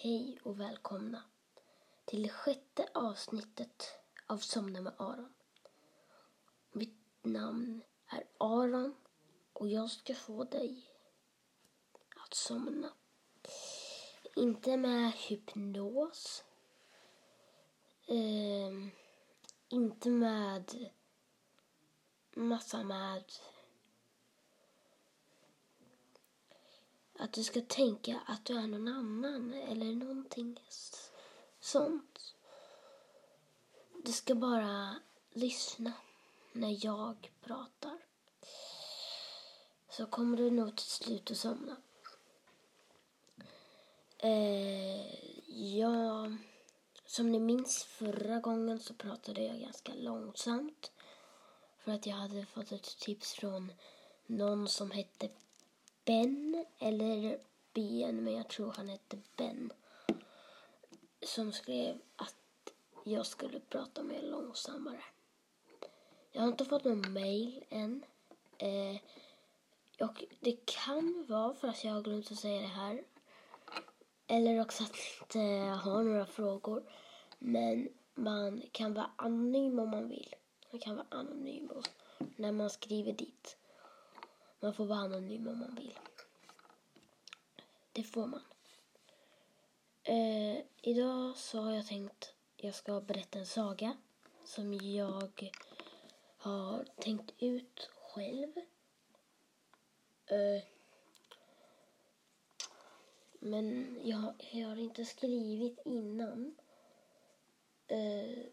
Hej och välkomna till det sjätte avsnittet av Somna med Aron. Mitt namn är Aron och jag ska få dig att somna. Inte med hypnos. Eh, inte med massa med att du ska tänka att du är någon annan eller någonting sånt. Du ska bara lyssna när jag pratar. Så kommer du nog till slut att somna. Eh, ja, som ni minns förra gången så pratade jag ganska långsamt. För att jag hade fått ett tips från någon som hette Ben eller Ben, men jag tror han hette Ben. Som skrev att jag skulle prata mer långsammare. Jag har inte fått någon mail än. Eh, och det kan vara för att jag har glömt att säga det här. Eller också att jag inte har några frågor. Men man kan vara anonym om man vill. Man kan vara anonym när man skriver dit. Man får vara anonym om man vill. Det får man. Eh, idag så har jag tänkt jag ska berätta en saga som jag har tänkt ut själv. Eh, men jag, jag, har inte skrivit innan. Eh,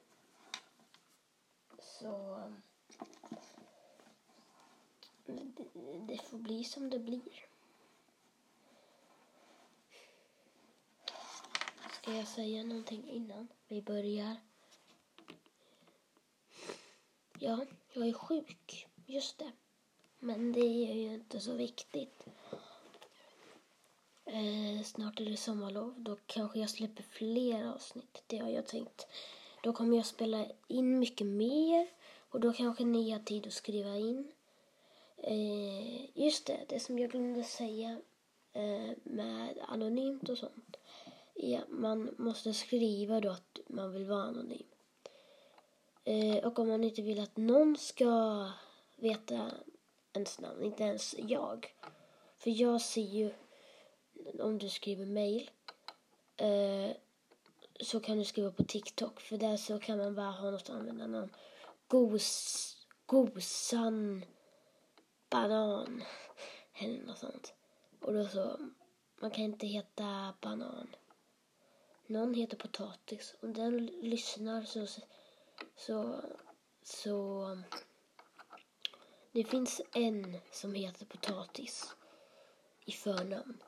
så det, får bli som det blir. Ska jag säga någonting innan vi börjar? Ja, jag är sjuk. Just det. Men det är ju inte så viktigt. Eh, snart är det sommarlov. Då kanske jag släpper fler avsnitt. Det har jag tänkt. Då kommer jag spela in mycket mer. Och då kanske ni har tid att skriva in. Eh, just det, det som jag glömde säga eh, med anonymt och sånt. Ja, man måste skriva då att man vill vara anonym. Eh, och om man inte vill att någon ska veta ens namn, inte ens jag. För jag ser ju, om du skriver mail, eh, så kan du skriva på TikTok. För där så kan man bara ha något användarnamn. Gos, gosan banan eller något sånt. Och då så, man kan inte heta banan. Någon heter potatis. Om den lyssnar så, så, så det finns en som heter potatis i förnamn.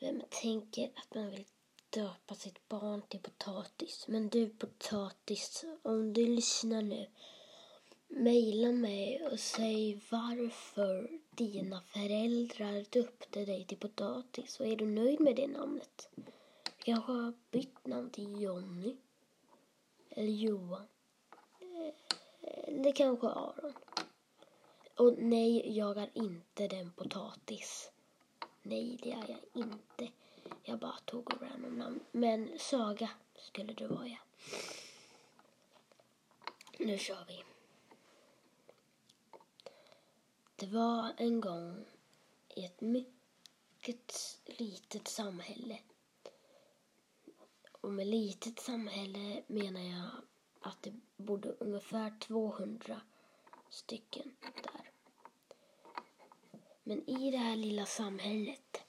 Vem tänker att man vill döpa sitt barn till potatis? Men du potatis, om du lyssnar nu Maila mig och säg varför dina föräldrar döpte dig till potatis och är du nöjd med det namnet? Du kanske har bytt namn till Jonny eller Johan eller kanske Aron. Och nej, jag är inte den potatis. Nej, det är jag inte. Jag bara tog och random namn. Men Saga skulle det vara, ja. Nu kör vi. Det var en gång i ett mycket litet samhälle. Och med litet samhälle menar jag att det bodde ungefär 200 stycken där. Men i det här lilla samhället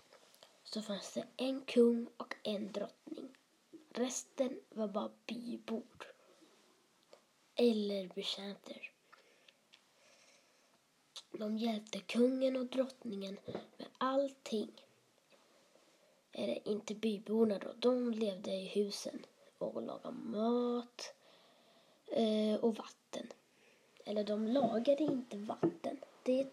så fanns det en kung och en drottning. Resten var bara bybor. Eller betjänter. De hjälpte kungen och drottningen med allting. Eller inte byborna då, de levde i husen och lagade mat eh, och vatten. Eller de lagade inte vatten. Det,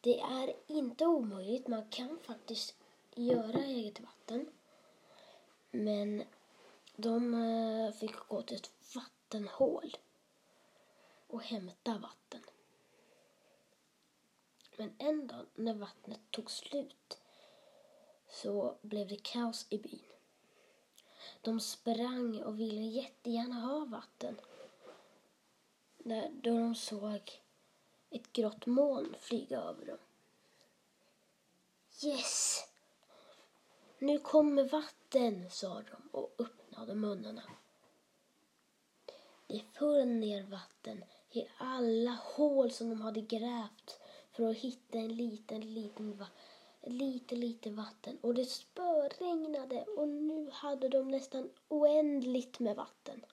det är inte omöjligt, man kan faktiskt göra eget vatten. Men de eh, fick gå till ett vattenhål och hämta vatten. Men en dag när vattnet tog slut så blev det kaos i byn. De sprang och ville jättegärna ha vatten. När, då de såg ett grått moln flyga över dem. Yes! Nu kommer vatten, sa de och öppnade munnarna. Det föll ner vatten i alla hål som de hade grävt för att hitta en liten, liten, lite, lite vatten. Och det spöregnade och nu hade de nästan oändligt med vatten.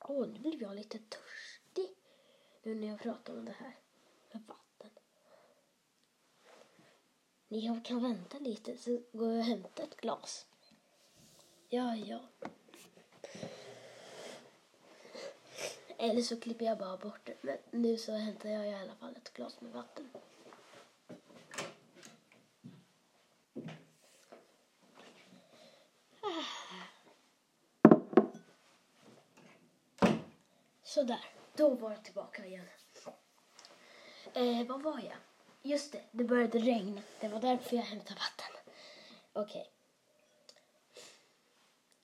Åh, nu blev jag lite törstig nu när jag pratar om det här med vatten. Ni kan vänta lite så går jag och hämtar ett glas. Ja, ja. Eller så klipper jag bara bort det. Men nu så hämtar jag i alla fall ett glas med vatten. Sådär, då var jag tillbaka igen. Eh, vad var jag? Just det, det började regna. Det var därför jag hämtade vatten. Okej. Okay.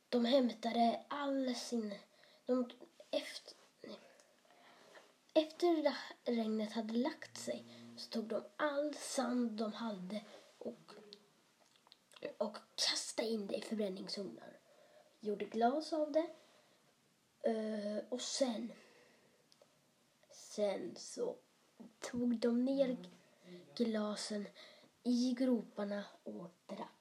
De hämtade all sin... De, efter, efter regnet hade lagt sig så tog de all sand de hade och, och kastade in det i förbränningsugnar. Gjorde glas av det. Uh, och sen, sen så tog de ner glasen i groparna och drack.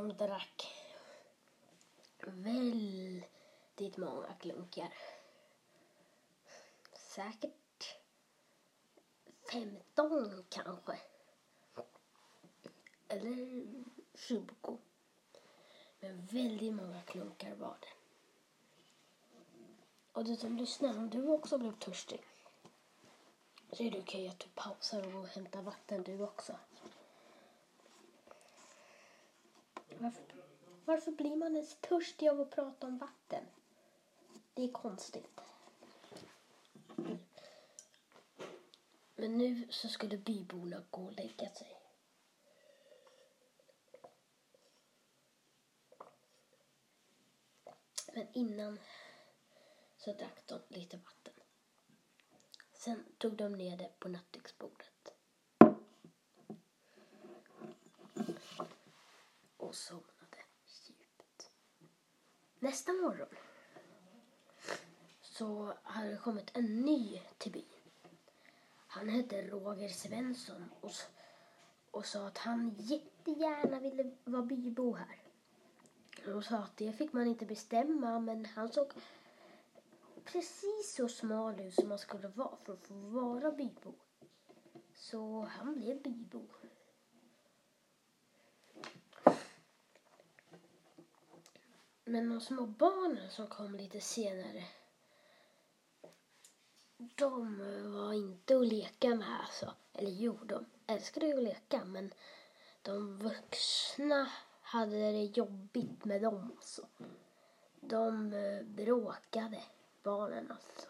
De drack väldigt många klunkar. Säkert 15 kanske. Eller 20. Men väldigt många klunkar var det. Och du som lyssnar, om du också blev törstig så är det okej att du pausar och hämtar vatten du också. Varför, varför blir man ens törstig av att prata om vatten? Det är konstigt. Men nu så skulle byborna gå och lägga sig. Men innan så drack de lite vatten. Sen tog de ner det på nattduksbordet. Och somnade djupt. Nästa morgon så hade det kommit en ny till byn. Han hette Roger Svensson och, och sa att han jättegärna ville vara bybo här. Och sa att det fick man inte bestämma men han såg precis så smal ut som man skulle vara för att få vara bybo. Så han blev bybo. Men de små barnen som kom lite senare de var inte att leka med alltså. Eller jo, de älskade ju att leka men de vuxna hade det jobbigt med dem alltså. De eh, bråkade, barnen alltså.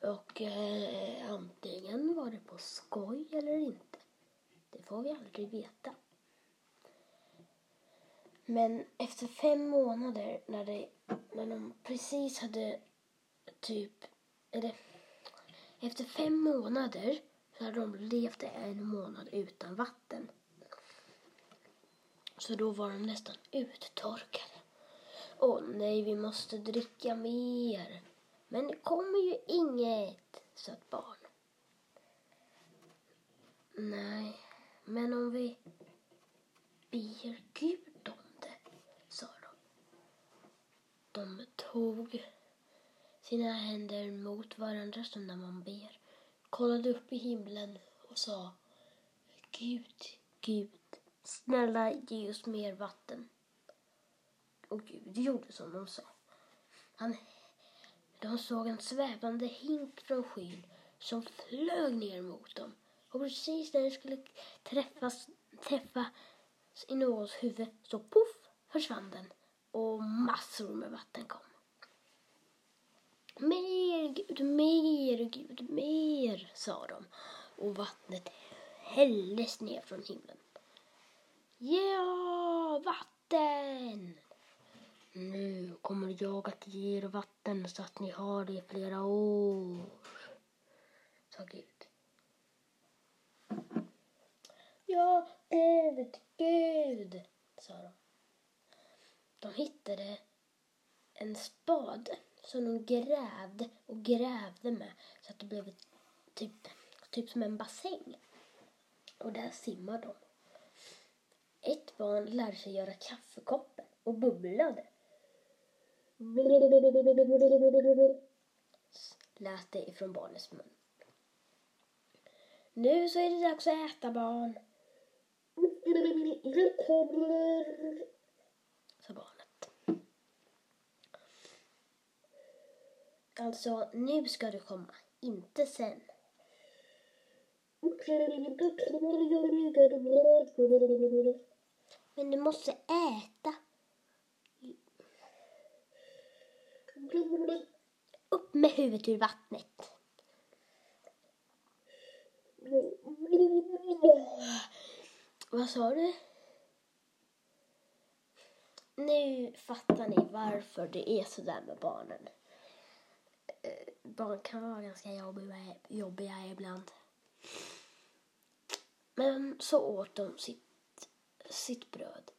Och eh, antingen var det på skoj eller inte. Det får vi aldrig veta. Men efter fem månader när, det, när de precis hade typ, eller efter fem månader så hade de levt en månad utan vatten. Så då var de nästan uttorkade. Åh nej, vi måste dricka mer. Men det kommer ju inget, sa ett barn. Nej, men om vi ber Gud om det, sa de. De tog sina händer mot varandra som när man ber, kollade upp i himlen och sa Gud, Gud, snälla ge oss mer vatten. Och Gud gjorde som de sa. Han, de såg en svävande hink från skyn som flög ner mot dem. Och precis när den skulle träffas, träffa i någons huvud så poff försvann den och massor med vatten kom. Mer Gud, mer Gud, mer, sa de och vattnet hälldes ner från himlen. Ja, vatten! Nu kommer jag att ge er vatten så att ni har det i flera år, sa Gud. Ja, Gud, Gud, sa de. De hittade en spade som de grävde och grävde med så att det blev typ, typ som en bassäng. Och där simmar de. Ett barn lärde sig göra kaffekoppen och bubblade. Lät det ifrån barnets mun. Nu så är det dags att äta barn. Sa barnet. Alltså, nu ska du komma, inte sen. Men du måste äta. Upp med huvudet ur vattnet. Vad sa du? Nu fattar ni varför det är så där med barnen. Eh, barn kan vara ganska jobbiga, jobbiga ibland. Men så åt de sitt, sitt bröd.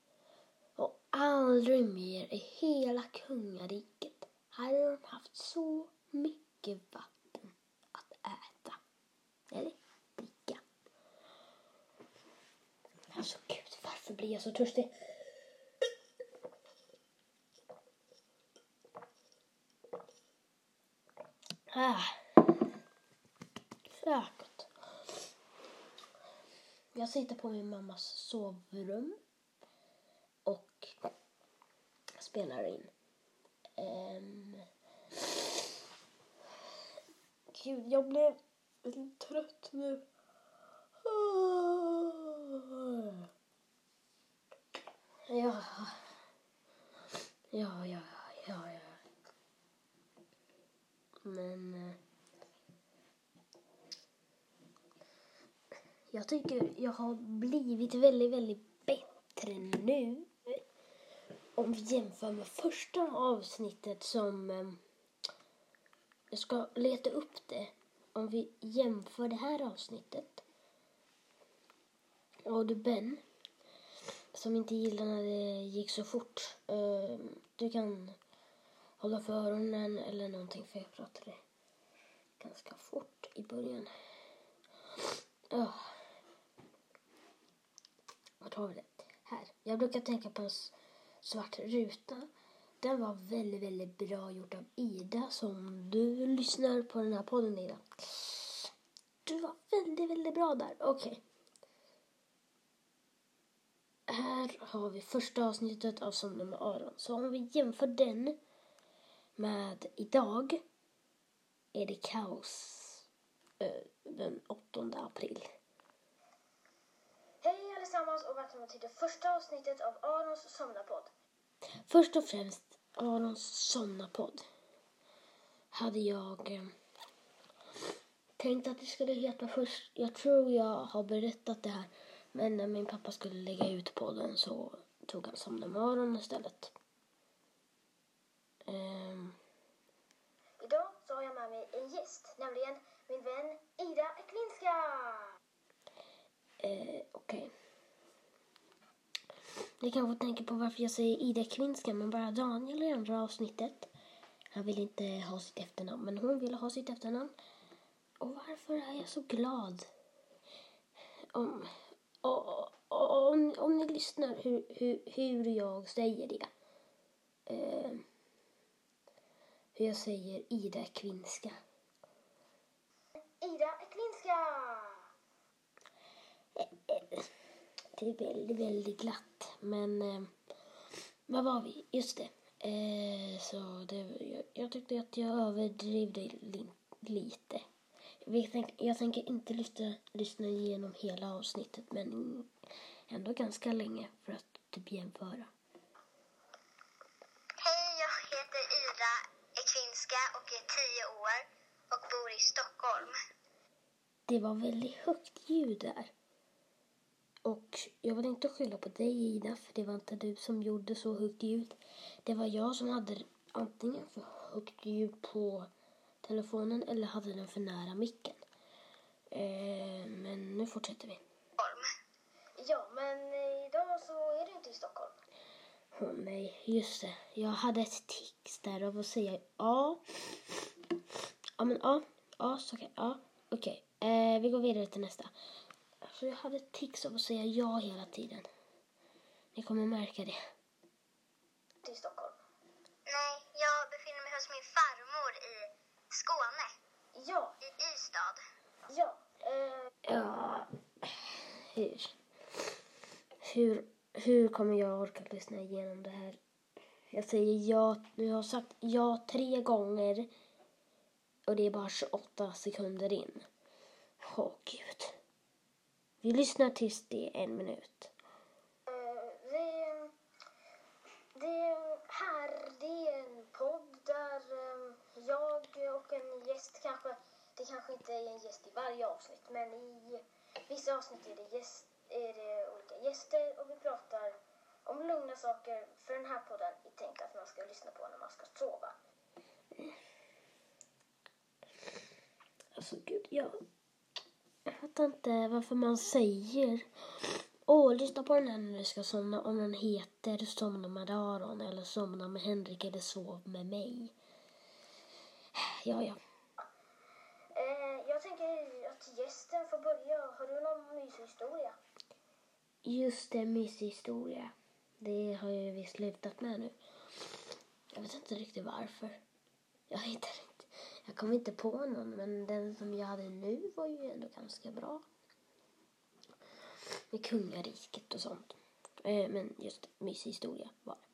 Och aldrig mer i hela kungariket hade de haft så mycket vatten att äta. Eller dricka. Alltså gud, varför blir jag så törstig? Ah. Säkert. Jag sitter på min mammas sovrum och spelar in. Um, gud, jag blev trött nu. Ja. Ja, ja, ja, ja. Men... eh, jag tycker jag har blivit väldigt, väldigt bättre nu. Om vi jämför med första avsnittet som... Ehm, jag ska leta upp det. Om vi jämför det här avsnittet. Och du Ben, som inte gillar när det gick så fort. Ehm, du kan hålla för öronen eller någonting för jag pratade ganska fort i början. Oh. Vart har vi det? Här. Jag brukar tänka på en svart ruta. Den var väldigt, väldigt bra gjort av Ida som du lyssnar på den här podden Ida. Du var väldigt, väldigt bra där. Okej. Här har vi första avsnittet av Somna med Aron. Så om vi jämför den med idag är det kaos eh, den 8 april. Allesammans och välkomna till det första avsnittet av Arons somnapodd. Först och främst Arons somnapodd hade jag eh, tänkt att det skulle heta först. Jag tror jag har berättat det här. Men när min pappa skulle lägga ut podden så tog han Somna med Aron istället. Ehm, Idag så har jag med mig en gäst, nämligen min vän Ida Eklinska. eh. Ni kanske tänker på varför jag säger Ida Kvinska men bara Daniel i andra avsnittet. Han vill inte ha sitt efternamn men hon vill ha sitt efternamn. Och varför är jag så glad? Om, o- o- om, om ni lyssnar hur, hur, hur jag säger det. Eh, hur jag säger Ida Kvinska. Ida Eklinska. Det är väldigt, väldigt glatt. Men eh, vad var vi? Just det. Eh, så det, jag, jag tyckte att jag överdrev det li, lite. Tänk, jag tänker inte lyssna, lyssna igenom hela avsnittet men ändå ganska länge för att typ jämföra. Hej, jag heter Ida Ekvinska och är tio år och bor i Stockholm. Det var väldigt högt ljud där. Och jag vill inte skylla på dig Ida, för det var inte du som gjorde så högt ljud. Det var jag som hade antingen för högt ljud på telefonen eller hade den för nära micken. Eh, men nu fortsätter vi. Ja, men idag så är du inte i Stockholm. Åh nej, just det. Jag hade ett tics där av att säga ja. Ja, men ja. Ja, så okej. Ja, okej. Eh, vi går vidare till nästa. Alltså, jag hade tics av att säga ja hela tiden. Ni kommer märka det. Till Stockholm. Nej, jag befinner mig hos min farmor i Skåne, Ja, i Ystad. ja. Eh, Ja, hur? Hur, hur kommer jag orka lyssna igenom det här? Jag säger ja, nu har jag sagt ja tre gånger och det är bara 28 sekunder in. Åh gud. Vi lyssnar tills det är en minut. eh, det, det här, det är en podd där eh, jag och en gäst kanske, det kanske inte är en gäst i varje avsnitt, men i vissa avsnitt är det, gäst, är det olika gäster och vi pratar om lugna saker. För den här podden är tänkt att man ska lyssna på när man ska sova. Alltså gud, jag, jag fattar inte varför man säger Åh, lyssna på den här när du ska somna om den heter Somna med Aron eller Somna med Henrik eller Sov med mig. Ja, ja. Eh, jag tänker att gästen får börja. Har du någon mysig historia? Just det, mysig historia. Det har ju visst slutat med nu. Jag vet inte riktigt varför. Jag hittar inte. Jag kom inte på någon, men den som jag hade nu var ju ändå ganska bra. Med kungariket och sånt. Eh, men just mysig historia var det.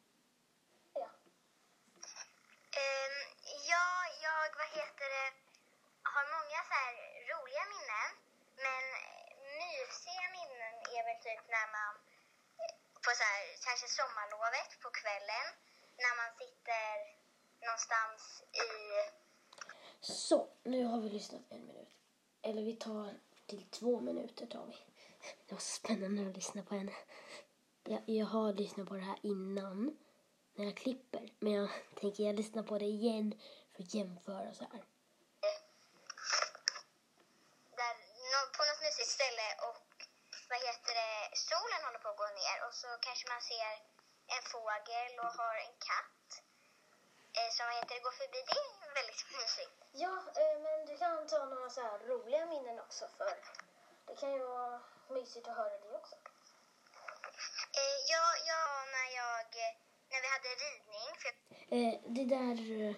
Ja. Um, ja, jag, vad heter det, har många så här roliga minnen. Men mysiga minnen är väl typ när man på så här, kanske sommarlovet på kvällen. När man sitter någonstans i, så, nu har vi lyssnat en minut. Eller vi tar till två minuter tar vi. Det var så spännande att lyssna på henne. Jag, jag har lyssnat på det här innan när jag klipper. Men jag tänker jag lyssnar på det igen för att jämföra så här. där, på något mysigt ställe och vad heter det, solen håller på att gå ner och så kanske man ser en fågel och har en katt som vad heter går förbi. Det är väldigt mysigt. Ja, eh, men du kan ta några så här roliga minnen också för det kan ju vara mysigt att höra det också. Eh, ja, ja, när jag, eh, när vi hade ridning, för Eh, det där eh,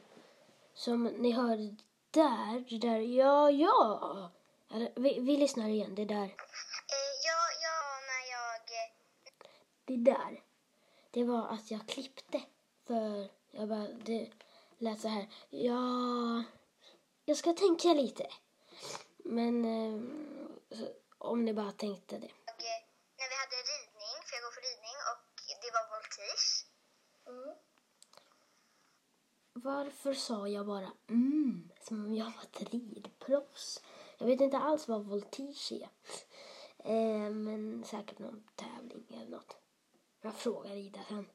som ni hörde där, det där, ja, ja. Vi, vi lyssnar igen, det där. eh, ja, ja, när jag, eh, Det där, det var att jag klippte. För jag bara, det lät så här. Ja, jag ska tänka lite. Men eh, om ni bara tänkte det. jag, eh, när vi hade ridning, för jag går för ridning och det var voltige. Mm. Varför sa jag bara mm, som om jag var ett ridproffs? Jag vet inte alls vad voltige är. Eh, men säkert någon tävling eller något. Jag frågar Ida sen.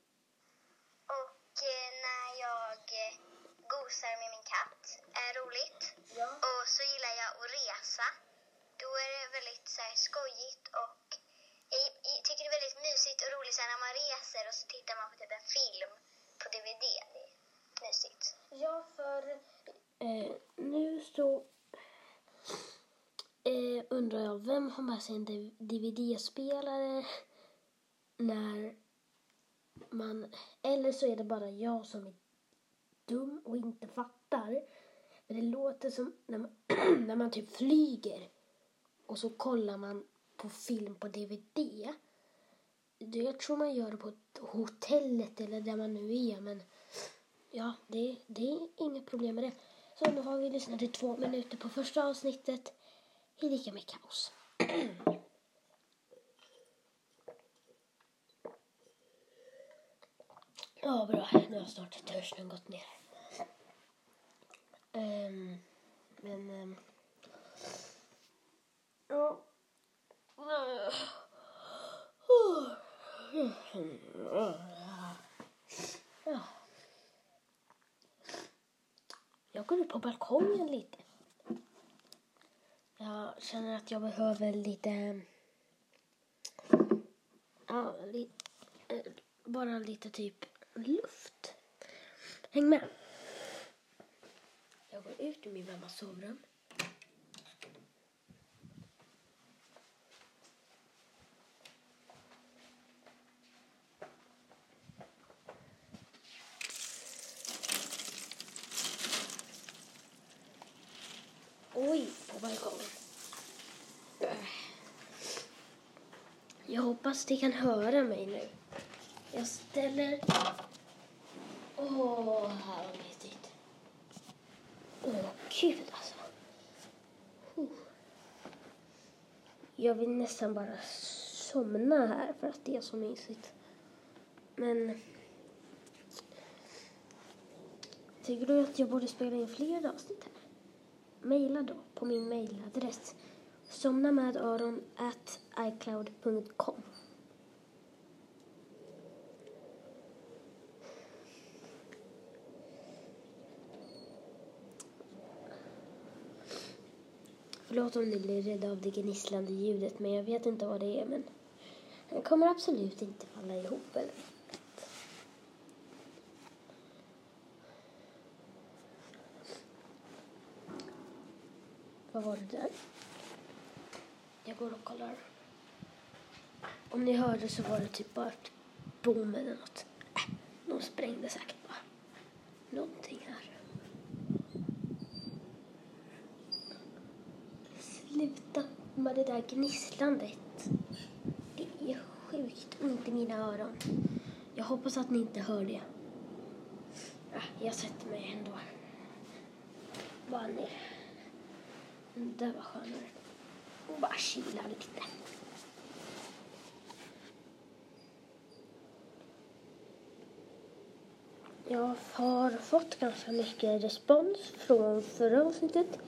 Och eh, när jag eh, gosar med min katt är roligt. Ja. Och så gillar jag att resa. Då är det väldigt så här, skojigt och jag, jag tycker det är väldigt mysigt och roligt så här, när man reser och så tittar man på typ en film på DVD. Det är mysigt. Ja, för Eh, nu så eh, undrar jag, vem har med sig en DVD-spelare när man... Eller så är det bara jag som är dum och inte fattar. Men det låter som när man, när man typ flyger och så kollar man på film på DVD. Det, jag tror man gör det på hotellet eller där man nu är, men ja, det, det är inget problem med det. Så nu har vi lyssnat i två minuter på första avsnittet Hej Lika med kaos. Ja, bra. Nu har snart törsten gått ner. Um, men... Um, ja. Ja. Jag går ut på balkongen lite. Jag känner att jag behöver lite... Ja, li, eh, bara lite typ luft. Häng med. Jag går ut ur min mammas sovrum. Oj, på balkongen. Jag hoppas ni kan höra mig nu. Jag ställer... Åh, här var mysigt. Åh, gud alltså. Jag vill nästan bara somna här för att det är så mysigt. Men... Tycker du att jag borde spela in fler avsnitt här? Maila då på min mailadress somnamedaron Förlåt om ni blir rädda av det gnisslande ljudet men jag vet inte vad det är men den kommer absolut inte falla ihop eller Vad var det där? Jag går och kollar. Om ni hörde så var det typ bara ett boom eller något. Äh, de sprängde säkert bara någonting här. Sluta med det där gnisslandet. Det är sjukt ont i mina öron. Jag hoppas att ni inte hör det. Ah, jag sätter mig ändå. Bara ner. Mm, det var skönare. Och bara chilla lite. Jag har fått ganska mycket respons från förra avsnittet.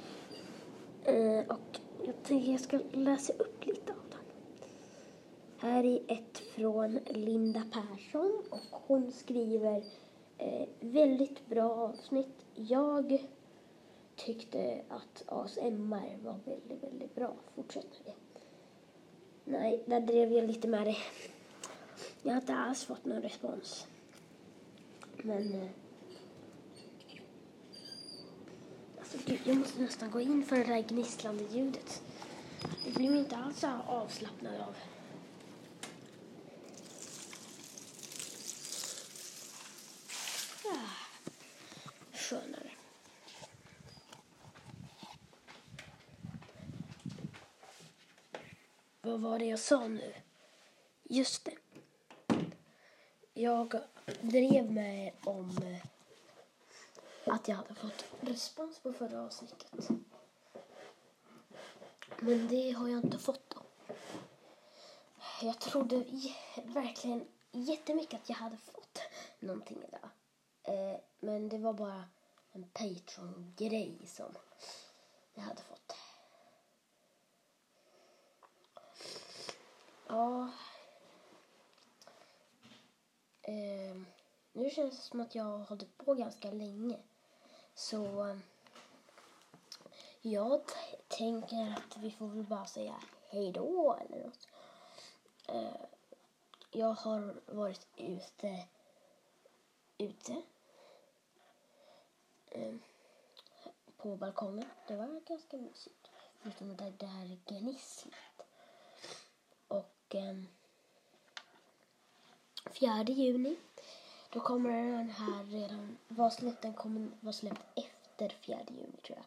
Eh, och jag tänker jag ska läsa upp lite av den. Här är ett från Linda Persson och hon skriver eh, väldigt bra avsnitt. Jag tyckte att ASMR var väldigt, väldigt bra. Fortsätt med det. Nej, där drev jag lite med det. Jag har inte alls fått någon respons. Men... Eh, alltså gud, jag måste nästan gå in för det där gnisslande ljudet. Det blir man inte alls avslappnad av. Ah, skönare. Vad var det jag sa nu? Just det. Jag drev med om eh, att jag hade fått respons på förra avsnittet. Men det har jag inte fått då. Jag trodde verkligen jättemycket att jag hade fått någonting idag. Eh, men det var bara en Patreon-grej som jag hade fått. Ja. Eh, nu känns det som att jag har hållit på ganska länge. Så eh, jag t- tänker att vi får väl bara säga hej då eller något. Eh, jag har varit ute, ute eh, på balkongen. Det var ganska mysigt. Förutom det där gnisslet. Och eh, 4 juni, då kommer den här redan vara släppt. Den kommer vara släppt efter 4 juni tror jag.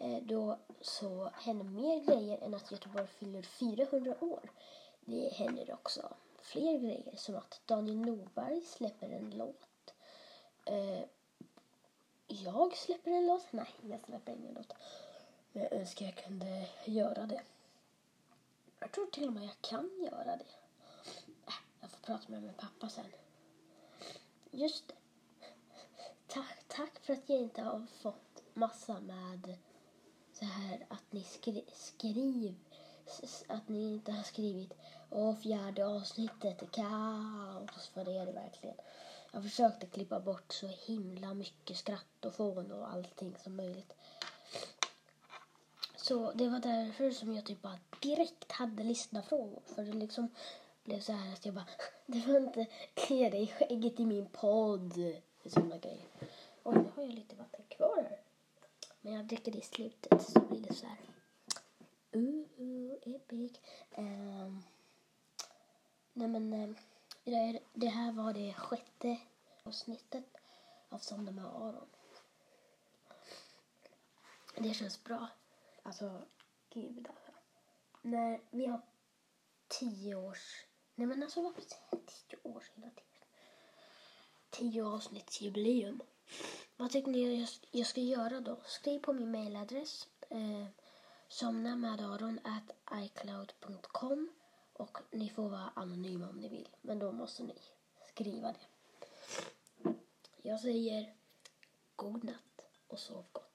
Eh, då så händer mer grejer än att Göteborg fyller 400 år. Det händer också fler grejer som att Daniel Norberg släpper en låt. Eh, jag släpper en låt. Nej, jag släpper ingen låt. Men jag önskar jag kunde göra det. Jag tror till och med jag kan göra det. Äh, jag får prata med min pappa sen just det. Tack, tack för att jag inte har fått massa med så här att ni skri, skriv att ni inte har skrivit Åh, fjärde avsnittet är kaos, för det är det verkligen. Jag försökte klippa bort så himla mycket skratt och fån och allting som möjligt. Så det var därför som jag typ bara direkt hade lyssnarfrågor. För det liksom blev så här att jag bara, det var inte klia dig i skägget i min podd. Sådana grejer. Oj, nu har jag lite vatten kvar här. Men jag dricker det i slutet så blir det så här. Uh, uh, epic. Um, nej men, um, det, det här var det sjätte avsnittet av Somna med Aron. Det känns bra. Alltså, gud alltså. När vi har tio års... Nej men alltså varför säger jag tio år hela tiden? Tio avsnittsjubileum. Vad tycker ni jag, jag ska göra då? Skriv på min mailadress. Eh, somna med Aron at icloud.com och ni får vara anonyma om ni vill. Men då måste ni skriva det. Jag säger god natt och sov gott.